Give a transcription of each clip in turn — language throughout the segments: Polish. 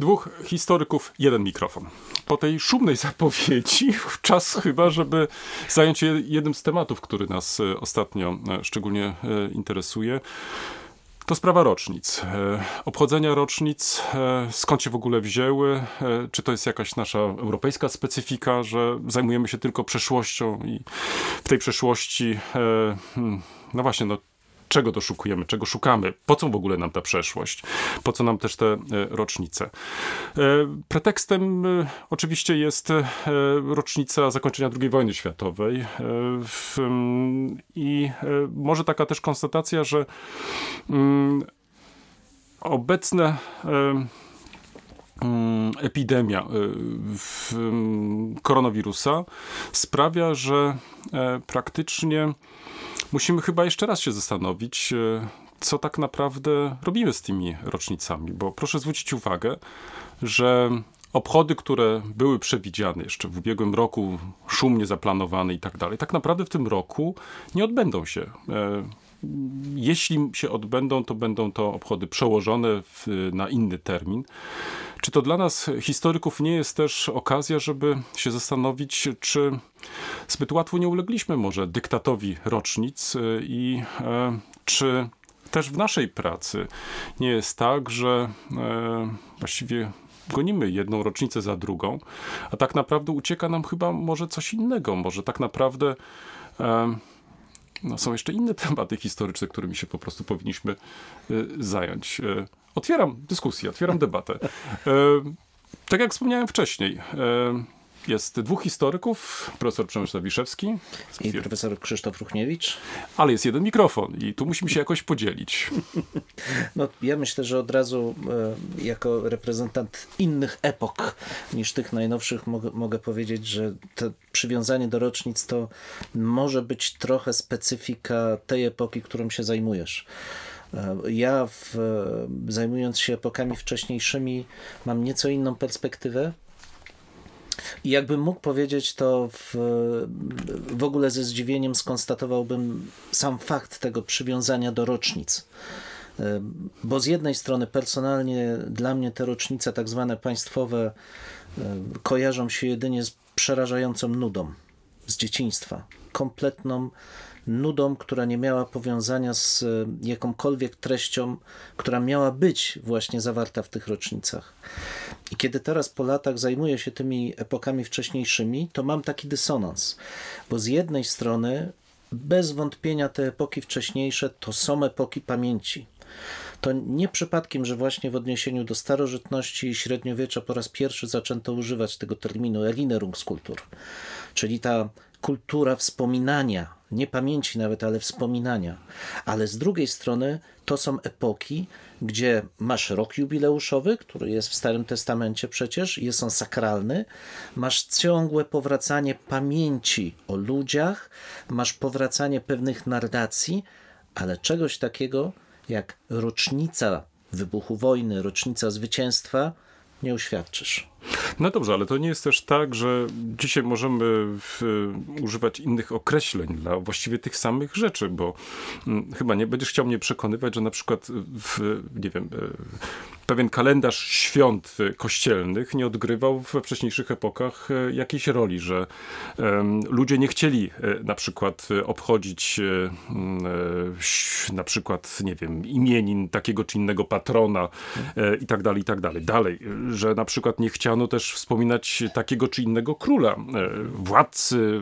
Dwóch historyków, jeden mikrofon. Po tej szumnej zapowiedzi czas chyba, żeby zająć się jednym z tematów, który nas e, ostatnio e, szczególnie e, interesuje. To sprawa rocznic. Obchodzenia rocznic, skąd się w ogóle wzięły? Czy to jest jakaś nasza europejska specyfika, że zajmujemy się tylko przeszłością i w tej przeszłości, hmm, no właśnie, no, czego doszukujemy, czego szukamy, po co w ogóle nam ta przeszłość, po co nam też te e, rocznice. E, pretekstem e, oczywiście jest rocznica zakończenia II wojny światowej i może taka też konstatacja, że mm, obecne mm, epidemia koronawirusa sprawia, że praktycznie musimy chyba jeszcze raz się zastanowić, e, co tak naprawdę robimy z tymi rocznicami, bo proszę zwrócić uwagę, że obchody, które były przewidziane jeszcze w ubiegłym roku, szumnie zaplanowane i tak dalej, tak naprawdę w tym roku nie odbędą się. E, jeśli się odbędą, to będą to obchody przełożone w, na inny termin. Czy to dla nas, historyków, nie jest też okazja, żeby się zastanowić, czy zbyt łatwo nie ulegliśmy może dyktatowi rocznic y, i e, czy też w naszej pracy nie jest tak, że e, właściwie gonimy jedną rocznicę za drugą, a tak naprawdę ucieka nam chyba może coś innego. Może tak naprawdę e, no, są jeszcze inne tematy historyczne, którymi się po prostu powinniśmy zająć. Otwieram dyskusję, otwieram debatę. Tak jak wspomniałem wcześniej, jest dwóch historyków, profesor Przemysław Wiszewski i profesor Krzysztof Ruchniewicz. Ale jest jeden mikrofon i tu musimy się jakoś podzielić. No, ja myślę, że od razu e, jako reprezentant innych epok niż tych najnowszych mogę, mogę powiedzieć, że to przywiązanie do rocznic to może być trochę specyfika tej epoki, którą się zajmujesz. E, ja w, zajmując się epokami wcześniejszymi mam nieco inną perspektywę i jakbym mógł powiedzieć, to w, w ogóle ze zdziwieniem skonstatowałbym sam fakt tego przywiązania do rocznic. E, bo z jednej strony personalnie dla mnie te rocznice tak zwane państwowe e, kojarzą się jedynie z przerażającą nudą z dzieciństwa. Kompletną nudą, która nie miała powiązania z e, jakąkolwiek treścią, która miała być właśnie zawarta w tych rocznicach. I kiedy teraz po latach zajmuję się tymi epokami wcześniejszymi, to mam taki dysonans, bo z jednej strony bez wątpienia te epoki wcześniejsze to są epoki pamięci. To nie przypadkiem, że właśnie w odniesieniu do starożytności i średniowiecza po raz pierwszy zaczęto używać tego terminu Erinnerungskultur, czyli ta kultura wspominania, nie pamięci nawet, ale wspominania. Ale z drugiej strony to są epoki, gdzie masz rok jubileuszowy, który jest w Starym Testamencie przecież, jest on sakralny, masz ciągłe powracanie pamięci o ludziach, masz powracanie pewnych narracji, ale czegoś takiego jak rocznica wybuchu wojny, rocznica zwycięstwa nie uświadczysz. No dobrze, ale to nie jest też tak, że dzisiaj możemy w, używać innych określeń dla właściwie tych samych rzeczy, bo hmm, chyba nie będziesz chciał mnie przekonywać, że na przykład w, nie wiem, e, pewien kalendarz świąt kościelnych nie odgrywał we wcześniejszych epokach e, jakiejś roli, że ludzie nie chcieli e, na przykład obchodzić um, na przykład, nie wiem, imienin takiego czy innego patrona i tak dalej, i tak dalej. Dalej, że na przykład nie chciano chciano też wspominać takiego czy innego króla, e, władcy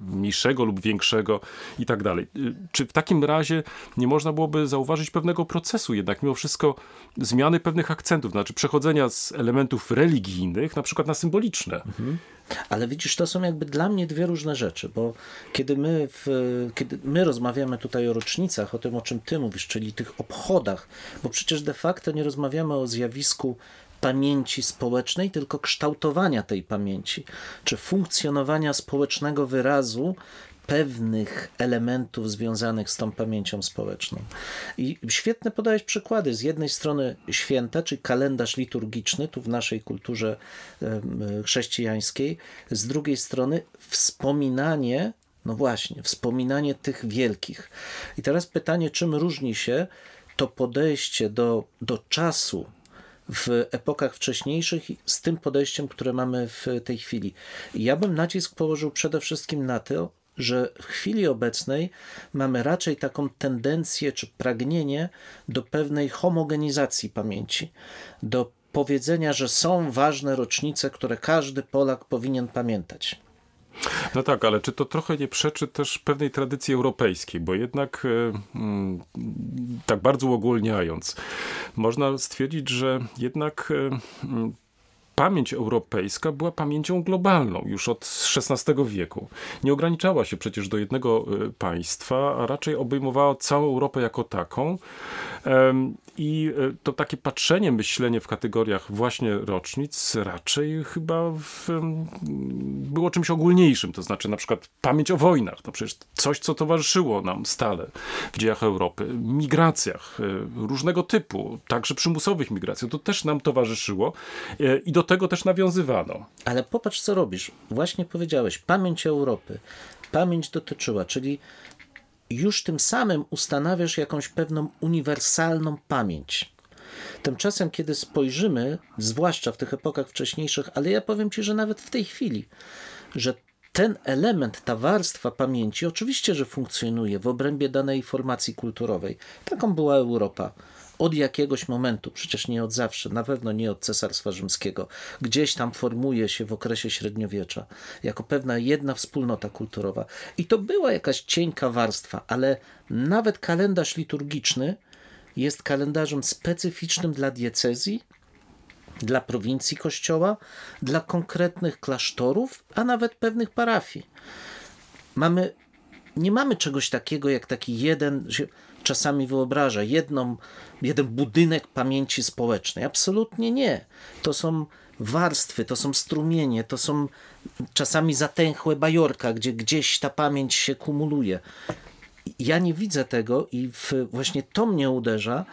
mniejszego lub większego i tak dalej. E, czy w takim razie nie można byłoby zauważyć pewnego procesu jednak, mimo wszystko zmiany pewnych akcentów, znaczy przechodzenia z elementów religijnych na przykład na symboliczne? Mhm. Ale widzisz, to są jakby dla mnie dwie różne rzeczy, bo kiedy my, w, kiedy my rozmawiamy tutaj o rocznicach, o tym, o czym ty mówisz, czyli tych obchodach, bo przecież de facto nie rozmawiamy o zjawisku pamięci społecznej, tylko kształtowania tej pamięci, czy funkcjonowania społecznego wyrazu pewnych elementów związanych z tą pamięcią społeczną. I świetne podajesz przykłady. Z jednej strony święta, czy kalendarz liturgiczny, tu w naszej kulturze chrześcijańskiej, z drugiej strony wspominanie, no właśnie, wspominanie tych wielkich. I teraz pytanie, czym różni się to podejście do, do czasu w epokach wcześniejszych z tym podejściem, które mamy w tej chwili. Ja bym nacisk położył przede wszystkim na to, że w chwili obecnej mamy raczej taką tendencję czy pragnienie do pewnej homogenizacji pamięci, do powiedzenia, że są ważne rocznice, które każdy Polak powinien pamiętać. No tak, ale czy to trochę nie przeczy też pewnej tradycji europejskiej, bo jednak e, mm, tak bardzo uogólniając, można stwierdzić, że jednak e, mm, pamięć europejska była pamięcią globalną już od XVI wieku. Nie ograniczała się przecież do jednego e, państwa, a raczej obejmowała całą Europę jako taką. I e, to takie patrzenie, myślenie w kategoriach właśnie rocznic raczej chyba w, było czymś ogólniejszym. To znaczy na przykład pamięć o wojnach. To przecież coś, co towarzyszyło nam stale w dziejach Europy. Migracjach e, różnego typu, także przymusowych migracjach. To też nam towarzyszyło i do tego też nawiązywano. Ale popatrz, co robisz. Właśnie powiedziałeś, pamięć Europy. Pamięć dotyczyła, czyli już tym samym ustanawiasz jakąś pewną uniwersalną pamięć. Tymczasem, kiedy spojrzymy, zwłaszcza w tych epokach wcześniejszych, ale ja powiem Ci, że nawet w tej chwili, że ten element, ta warstwa pamięci, oczywiście, że funkcjonuje w obrębie danej formacji kulturowej. Taką była Europa od jakiegoś momentu, przecież nie od zawsze, na pewno nie od Cesarstwa Rzymskiego, gdzieś tam formuje się w okresie średniowiecza, jako pewna jedna wspólnota kulturowa. I to była jakaś cienka warstwa, ale nawet kalendarz liturgiczny jest kalendarzem specyficznym dla diecezji, dla prowincji kościoła, dla konkretnych klasztorów, a nawet pewnych parafii. Mamy, nie mamy czegoś takiego jak taki jeden, czasami wyobraża, jedną, jeden budynek pamięci społecznej. Absolutnie nie. To są warstwy, to są strumienie, to są czasami zatęchłe bajorka, gdzie gdzieś ta pamięć się kumuluje. Ja nie widzę tego i w, właśnie to mnie uderza,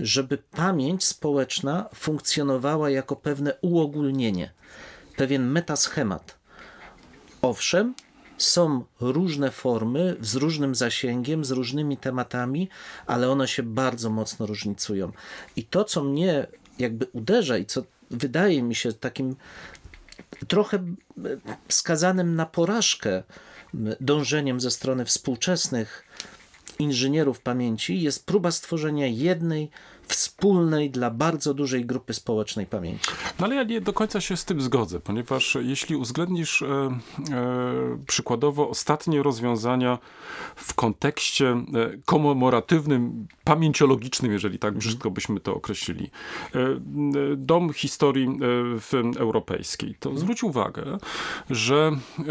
żeby pamięć społeczna funkcjonowała jako pewne uogólnienie, pewien metaschemat. Owszem, są różne formy z różnym zasięgiem, z różnymi tematami, ale one się bardzo mocno różnicują. I to, co mnie jakby uderza i co wydaje mi się takim trochę skazanym na porażkę dążeniem ze strony współczesnych inżynierów pamięci, jest próba stworzenia jednej wspólnej dla bardzo dużej grupy społecznej pamięci. No ale ja nie do końca się z tym zgodzę, ponieważ jeśli uwzględnisz e, e, przykładowo ostatnie rozwiązania w kontekście e, komemoratywnym, pamięciologicznym, jeżeli tak brzydko byśmy to określili, e, dom historii e, w, europejskiej, to zwróć uwagę, że e,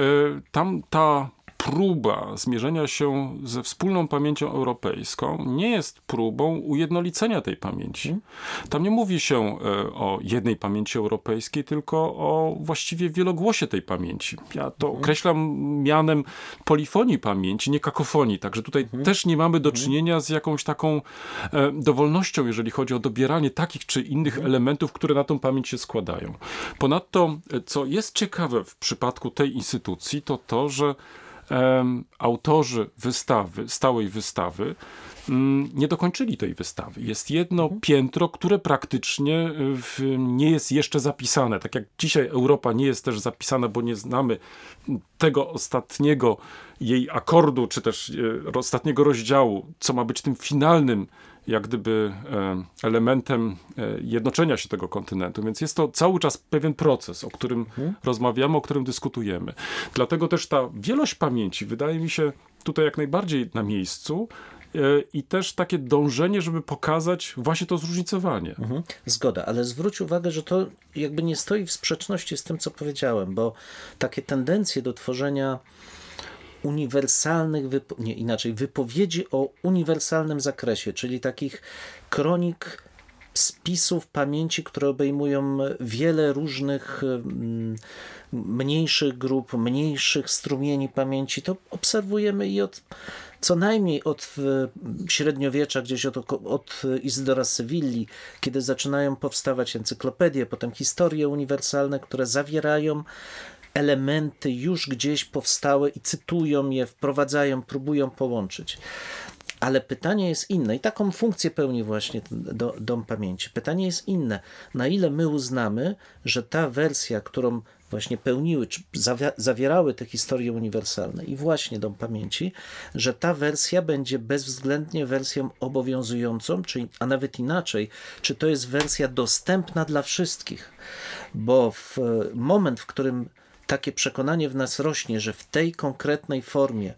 tam ta próba zmierzenia się ze wspólną pamięcią europejską nie jest próbą ujednolicenia tej pamięci. Tam nie mówi się e, o jednej pamięci europejskiej, tylko o właściwie wielogłosie tej pamięci. Ja to mhm. określam mianem polifonii pamięci, nie kakofonii. Także tutaj mhm. też nie mamy do mhm. czynienia z jakąś taką e, dowolnością, jeżeli chodzi o dobieranie takich czy innych elementów, które na tą pamięć się składają. Ponadto, e, co jest ciekawe w przypadku tej instytucji, to to, że autorzy wystawy, stałej wystawy, nie dokończyli tej wystawy. Jest jedno mhm. piętro, które praktycznie w, nie jest jeszcze zapisane. Tak jak dzisiaj Europa nie jest też zapisana, bo nie znamy tego ostatniego jej akordu, czy też e, ostatniego rozdziału, co ma być tym finalnym jak gdyby e, elementem e, jednoczenia się tego kontynentu. Więc jest to cały czas pewien proces, o którym mhm. rozmawiamy, o którym dyskutujemy. Dlatego też ta wielość pamięci wydaje mi się tutaj jak najbardziej na miejscu i też takie dążenie, żeby pokazać właśnie to zróżnicowanie. Mhm. Zgoda, ale zwróć uwagę, że to jakby nie stoi w sprzeczności z tym, co powiedziałem, bo takie tendencje do tworzenia uniwersalnych, nie inaczej, wypowiedzi o uniwersalnym zakresie, czyli takich kronik spisów pamięci, które obejmują wiele różnych mm, mniejszych grup, mniejszych strumieni pamięci. To obserwujemy i od co najmniej od średniowiecza, gdzieś od, od Izydora Sewilli, kiedy zaczynają powstawać encyklopedie, potem historie uniwersalne, które zawierają elementy już gdzieś powstałe i cytują je, wprowadzają, próbują połączyć. Ale pytanie jest inne i taką funkcję pełni właśnie do, Dom Pamięci. Pytanie jest inne, na ile my uznamy, że ta wersja, którą właśnie pełniły, czy zawierały te historie uniwersalne i właśnie Dom Pamięci, że ta wersja będzie bezwzględnie wersją obowiązującą, czyli, a nawet inaczej, czy to jest wersja dostępna dla wszystkich. Bo w moment, w którym takie przekonanie w nas rośnie, że w tej konkretnej formie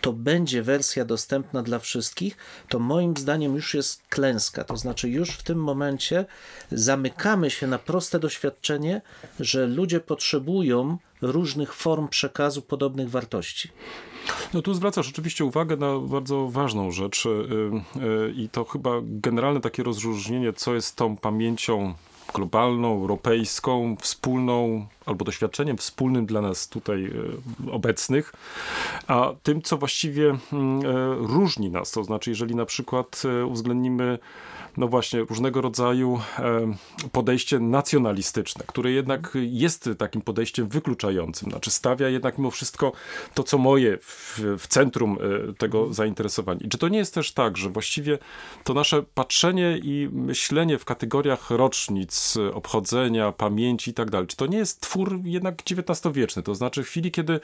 to będzie wersja dostępna dla wszystkich, to moim zdaniem już jest klęska. To znaczy, już w tym momencie zamykamy się na proste doświadczenie, że ludzie potrzebują różnych form przekazu podobnych wartości. No tu zwracasz oczywiście uwagę na bardzo ważną rzecz y, y, i to chyba generalne takie rozróżnienie, co jest tą pamięcią globalną, europejską, wspólną, albo doświadczeniem wspólnym dla nas tutaj e, obecnych, a tym, co właściwie mm, e, różni nas. To znaczy, jeżeli na przykład e, uwzględnimy no właśnie, różnego rodzaju podejście nacjonalistyczne, które jednak jest takim podejściem wykluczającym. Znaczy stawia jednak mimo wszystko to, co moje w, w centrum tego zainteresowania. I czy to nie jest też tak, że właściwie to nasze patrzenie i myślenie w kategoriach rocznic, obchodzenia, pamięci i tak dalej, czy to nie jest twór twór jednak XIX-wieczny, to znaczy w chwili, kiedy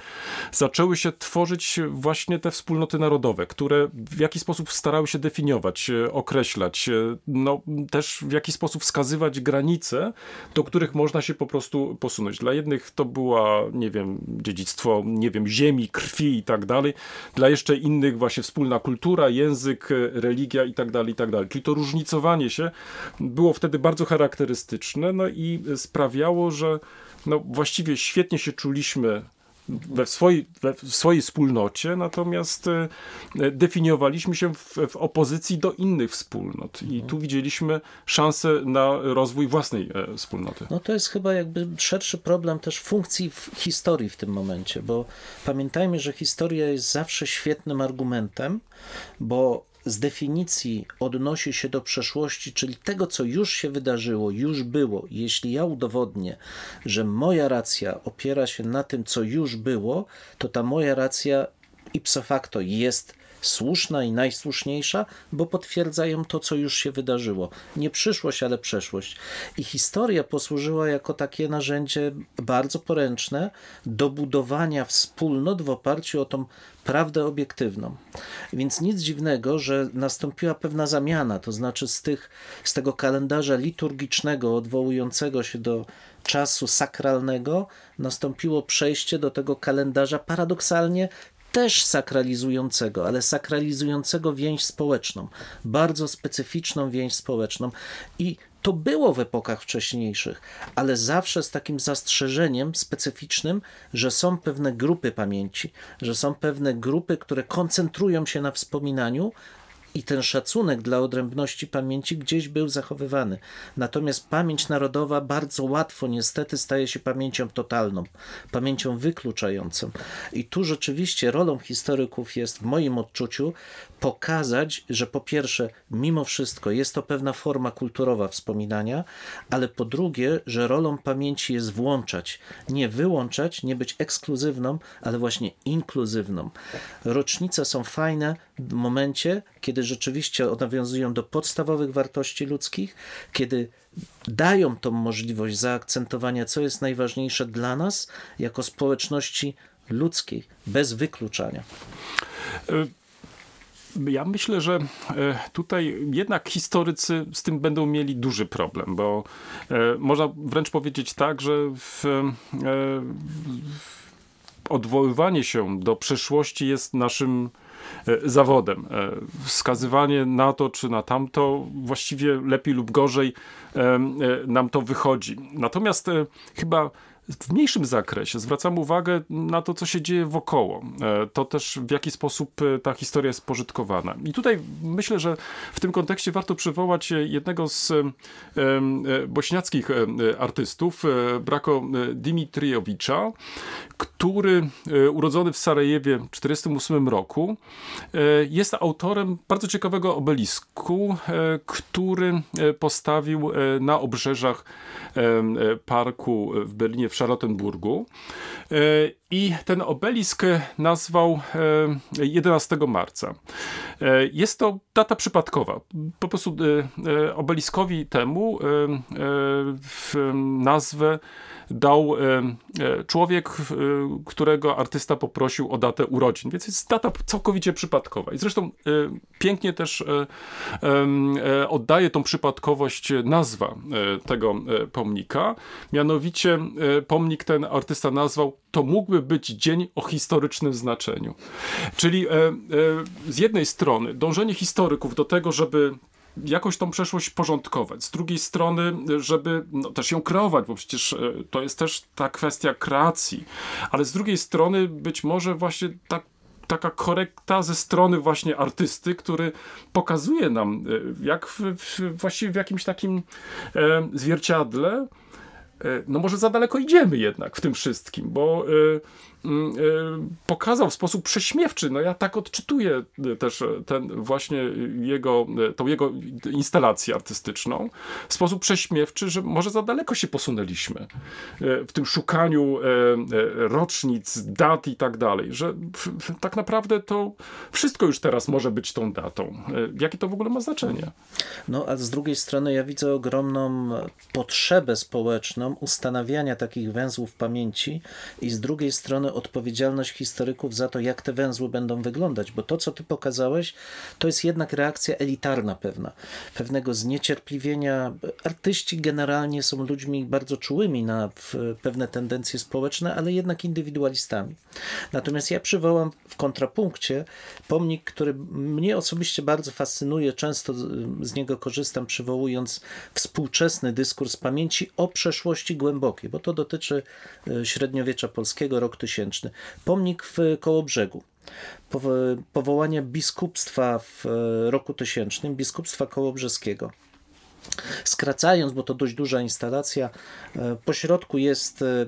zaczęły się tworzyć właśnie te wspólnoty narodowe, które w jakiś sposób starały się definiować, e, określać, e, no też w jakiś sposób wskazywać granice, do których można się po prostu posunąć. Dla jednych to była, nie wiem, dziedzictwo, nie wiem, ziemi, krwi i tak dalej, dla jeszcze innych właśnie wspólna kultura, język, religia i tak dalej, i tak dalej. Czyli to różnicowanie się było wtedy bardzo charakterystyczne, no i sprawiało, że no właściwie świetnie się czuliśmy we swojej, we swojej wspólnocie, natomiast e, definiowaliśmy się w, w, opozycji do innych wspólnot i tu widzieliśmy szansę na rozwój własnej e, wspólnoty. No to jest chyba jakby szerszy problem też funkcji w historii w tym momencie, bo pamiętajmy, że historia jest zawsze świetnym argumentem, bo z definicji odnosi się do przeszłości, czyli tego, co już się wydarzyło, już było. Jeśli ja udowodnię, że moja racja opiera się na tym, co już było, to ta moja racja ipso facto jest słuszna i najsłuszniejsza, bo potwierdzają to, co już się wydarzyło. Nie przyszłość, ale przeszłość. I historia posłużyła jako takie narzędzie bardzo poręczne do budowania wspólnot w oparciu o tą prawdę obiektywną. Więc nic dziwnego, że nastąpiła pewna zamiana, to znaczy z, tych, z tego kalendarza liturgicznego odwołującego się do czasu sakralnego nastąpiło przejście do tego kalendarza paradoksalnie też sakralizującego, ale sakralizującego więź społeczną, bardzo specyficzną więź społeczną. I to było w epokach wcześniejszych, ale zawsze z takim zastrzeżeniem specyficznym, że są pewne grupy pamięci, że są pewne grupy, które koncentrują się na wspominaniu, i ten szacunek dla odrębności pamięci gdzieś był zachowywany. Natomiast pamięć narodowa bardzo łatwo niestety staje się pamięcią totalną, pamięcią wykluczającą. I tu rzeczywiście rolą historyków jest w moim odczuciu pokazać, że po pierwsze, mimo wszystko jest to pewna forma kulturowa wspominania, ale po drugie, że rolą pamięci jest włączać, nie wyłączać, nie być ekskluzywną, ale właśnie inkluzywną. Rocznice są fajne momencie, kiedy rzeczywiście nawiązują do podstawowych wartości ludzkich, kiedy dają tą możliwość zaakcentowania, co jest najważniejsze dla nas jako społeczności ludzkiej, bez wykluczania. Y ja myślę, że e, tutaj jednak historycy z tym będą mieli duży problem, bo e, można wręcz powiedzieć tak, że w, e, odwoływanie się do przeszłości jest naszym zawodem. Wskazywanie na to czy na tamto właściwie lepiej lub gorzej nam to wychodzi. Natomiast chyba w mniejszym zakresie zwracam uwagę na to, co się dzieje wokoło. E, to też w jaki sposób e, ta historia jest pożytkowana. I tutaj myślę, że w tym kontekście warto przywołać jednego z e, bośniackich artystów, Brako Dimitriowicza, który urodzony w Sarajewie w 1948 roku jest autorem bardzo ciekawego obelisku, który postawił na obrzeżach parku w Berlinie w Charlottenburgu. E, I ten obelisk nazwał 11 marca. Jest to data przypadkowa. Po prostu obeliskowi temu nazwę dał człowiek, którego artysta poprosił o datę urodzin, więc jest data całkowicie przypadkowa. I zresztą pięknie też oddaje tą przypadkowość nazwa tego pomnika. Mianowicie pomnik ten artysta nazwał to mógłby być dzień o historycznym znaczeniu. Czyli z jednej strony dążenie historyków do tego, żeby jakoś tą przeszłość porządkować. Z drugiej strony, żeby no, też ją kreować, bo przecież e, to jest też ta kwestia kreacji. Ale z drugiej strony być może właśnie tak taka korekta ze strony właśnie artysty, który pokazuje nam, e, jak w, w, właściwie w jakimś takim e, zwierciadle, e, no może za daleko idziemy jednak w tym wszystkim, bo e, pokazał w sposób prześmiewczy. No ja tak odczytuję też ten właśnie jego, tą jego instalację artystyczną w sposób prześmiewczy, że może za daleko się posunęliśmy y, w tym szukaniu y, rocznic, dat i tak dalej, że tak naprawdę to wszystko już teraz może być tą datą. Jakie to w ogóle ma znaczenie? No a z drugiej strony ja widzę ogromną potrzebę społeczną ustanawiania takich węzłów pamięci i z drugiej strony odpowiedzialność historyków za to, jak te węzły będą wyglądać, bo to, co ty pokazałeś, to jest jednak reakcja elitarna pewna, pewnego zniecierpliwienia. Artyści generalnie są ludźmi bardzo czułymi na pewne tendencje społeczne, ale jednak indywidualistami. Natomiast ja przywołam w kontrapunkcie pomnik, który mnie osobiście bardzo fascynuje, często z niego korzystam, przywołując współczesny dyskurs pamięci o przeszłości głębokiej, bo to dotyczy e, średniowiecza polskiego, rok 1000 Pomnik w Kołobrzegu. Powołanie biskupstwa w roku tysięcznym, biskupstwa kołobrzeskiego. Skracając, bo to dość duża instalacja, e, po środku jest e,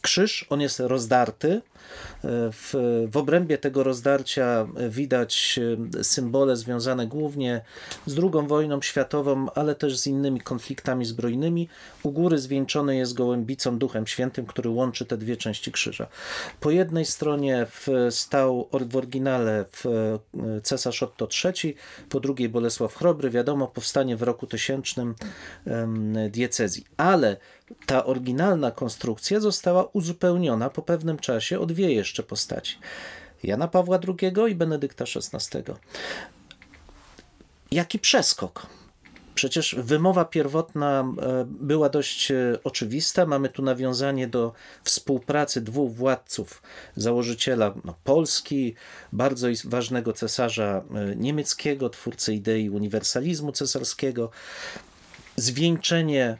krzyż, on jest rozdarty, w, w obrębie tego rozdarcia widać e, symbole związane głównie z II wojną światową, ale też z innymi konfliktami zbrojnymi. U góry zwieńczony jest gołębicą Duchem Świętym, który łączy te dwie części krzyża. Po jednej stronie stał w oryginale cesarz Otto III, po drugiej Bolesław Chrobry. Wiadomo, powstanie w roku tysięcznym diecezji. Ale ta oryginalna konstrukcja została uzupełniona po pewnym czasie o dwie jeszcze postaci. Jana Pawła II i Benedykta XVI. Jaki przeskok? Przecież wymowa pierwotna e, była dość e, oczywista. Mamy tu nawiązanie do współpracy dwóch władców, założyciela no, Polski, bardzo ważnego cesarza e, niemieckiego, twórcy idei uniwersalizmu cesarskiego, zwieńczenie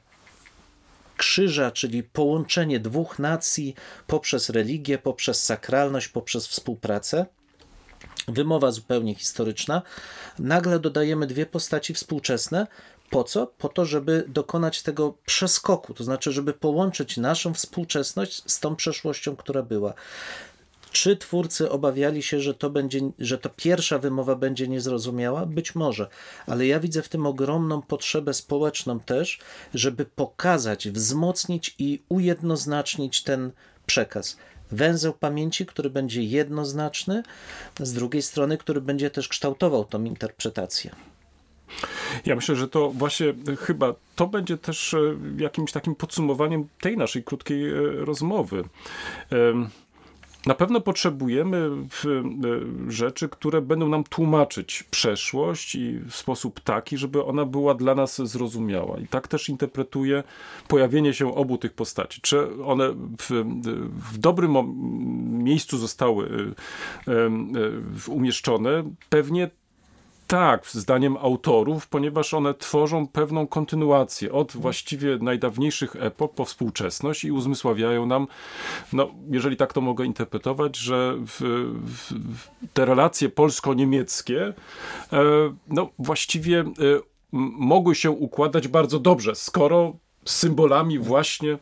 krzyża, czyli połączenie dwóch nacji poprzez religię, poprzez sakralność, poprzez współpracę. Wymowa zupełnie historyczna. Nagle dodajemy dwie postaci współczesne. Po co? Po to, żeby dokonać tego przeskoku, to znaczy, żeby połączyć naszą współczesność z tą przeszłością, która była. Czy twórcy obawiali się, że to, będzie, że to pierwsza wymowa będzie niezrozumiała? Być może, ale ja widzę w tym ogromną potrzebę społeczną też, żeby pokazać, wzmocnić i ujednoznacznić ten przekaz węzeł pamięci, który będzie jednoznaczny, z drugiej strony, który będzie też kształtował tą interpretację. Ja myślę, że to właśnie chyba to będzie też e, jakimś takim podsumowaniem tej naszej krótkiej e, rozmowy. Na pewno potrzebujemy e, rzeczy, które będą nam tłumaczyć przeszłość i w sposób taki, żeby ona była dla nas zrozumiała. I tak też interpretuję pojawienie się obu tych postaci. Czy one w, w dobrym miejscu zostały e, e, umieszczone? Pewnie tak, zdaniem autorów, ponieważ one tworzą pewną kontynuację od właściwie najdawniejszych epok po współczesność i uzmysławiają nam, no, jeżeli tak to mogę interpretować, że w, w, te relacje polsko-niemieckie e, no, właściwie e, mogły się układać bardzo dobrze, skoro symbolami właśnie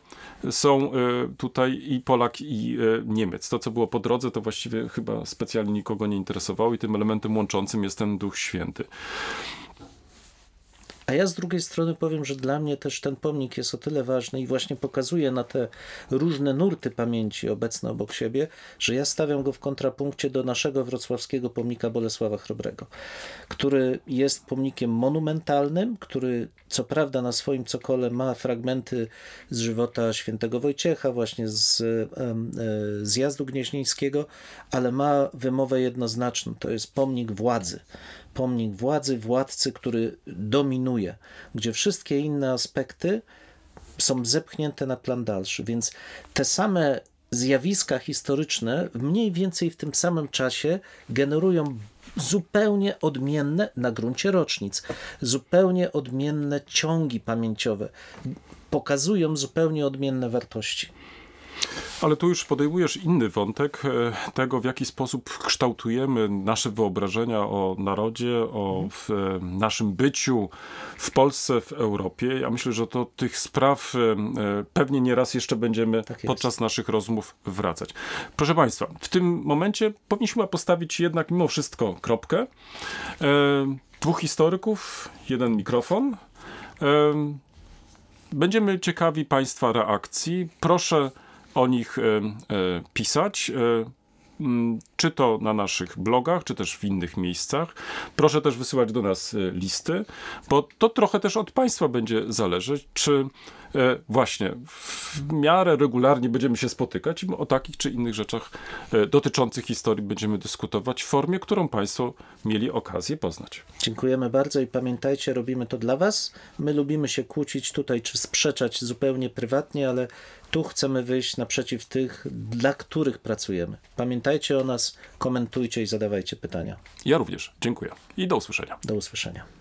są e, tutaj i Polak, i e, Niemiec. To, co było po drodze, to właściwie chyba specjalnie nikogo nie interesowało i tym elementem łączącym jest ten Duch Święty. A ja z drugiej strony powiem, że dla mnie też ten pomnik jest o tyle ważny i właśnie pokazuje na te różne nurty pamięci obecne obok siebie, że ja stawiam go w kontrapunkcie do naszego wrocławskiego pomnika Bolesława Chrobrego, który jest pomnikiem monumentalnym, który co prawda na swoim cokole ma fragmenty z żywota świętego Wojciecha, właśnie z e, zjazdu gnieźnieńskiego, ale ma wymowę jednoznaczną. To jest pomnik władzy. Pomnik władzy, władcy, który dominuje, gdzie wszystkie inne aspekty są zepchnięte na plan dalszy. Więc te same zjawiska historyczne mniej więcej w tym samym czasie generują zupełnie odmienne na gruncie rocznic, zupełnie odmienne ciągi pamięciowe, pokazują zupełnie odmienne wartości. Ale tu już podejmujesz inny wątek e, tego, w jaki sposób kształtujemy nasze wyobrażenia o narodzie, o e, naszym byciu w Polsce, w Europie. Ja myślę, że to tych spraw e, pewnie nieraz jeszcze będziemy tak podczas naszych rozmów wracać. Proszę Państwa, w tym momencie powinniśmy postawić jednak mimo wszystko kropkę. Dwóch historyków, jeden mikrofon. Będziemy ciekawi Państwa reakcji. Proszę o nich e, e, pisać e, czy to na naszych blogach, czy też w innych miejscach. Proszę też wysyłać do nas listy, bo to trochę też od Państwa będzie zależeć, czy właśnie w miarę regularnie będziemy się spotykać i o takich czy innych rzeczach e, dotyczących historii będziemy dyskutować w formie, którą Państwo mieli okazję poznać. Dziękujemy bardzo i pamiętajcie, robimy to dla Was. My lubimy się kłócić tutaj czy sprzeczać zupełnie prywatnie, ale tu chcemy wyjść naprzeciw tych, dla których pracujemy. Pamiętajcie o nas, komentujcie i zadawajcie pytania. Ja również. Dziękuję i do usłyszenia. Do usłyszenia.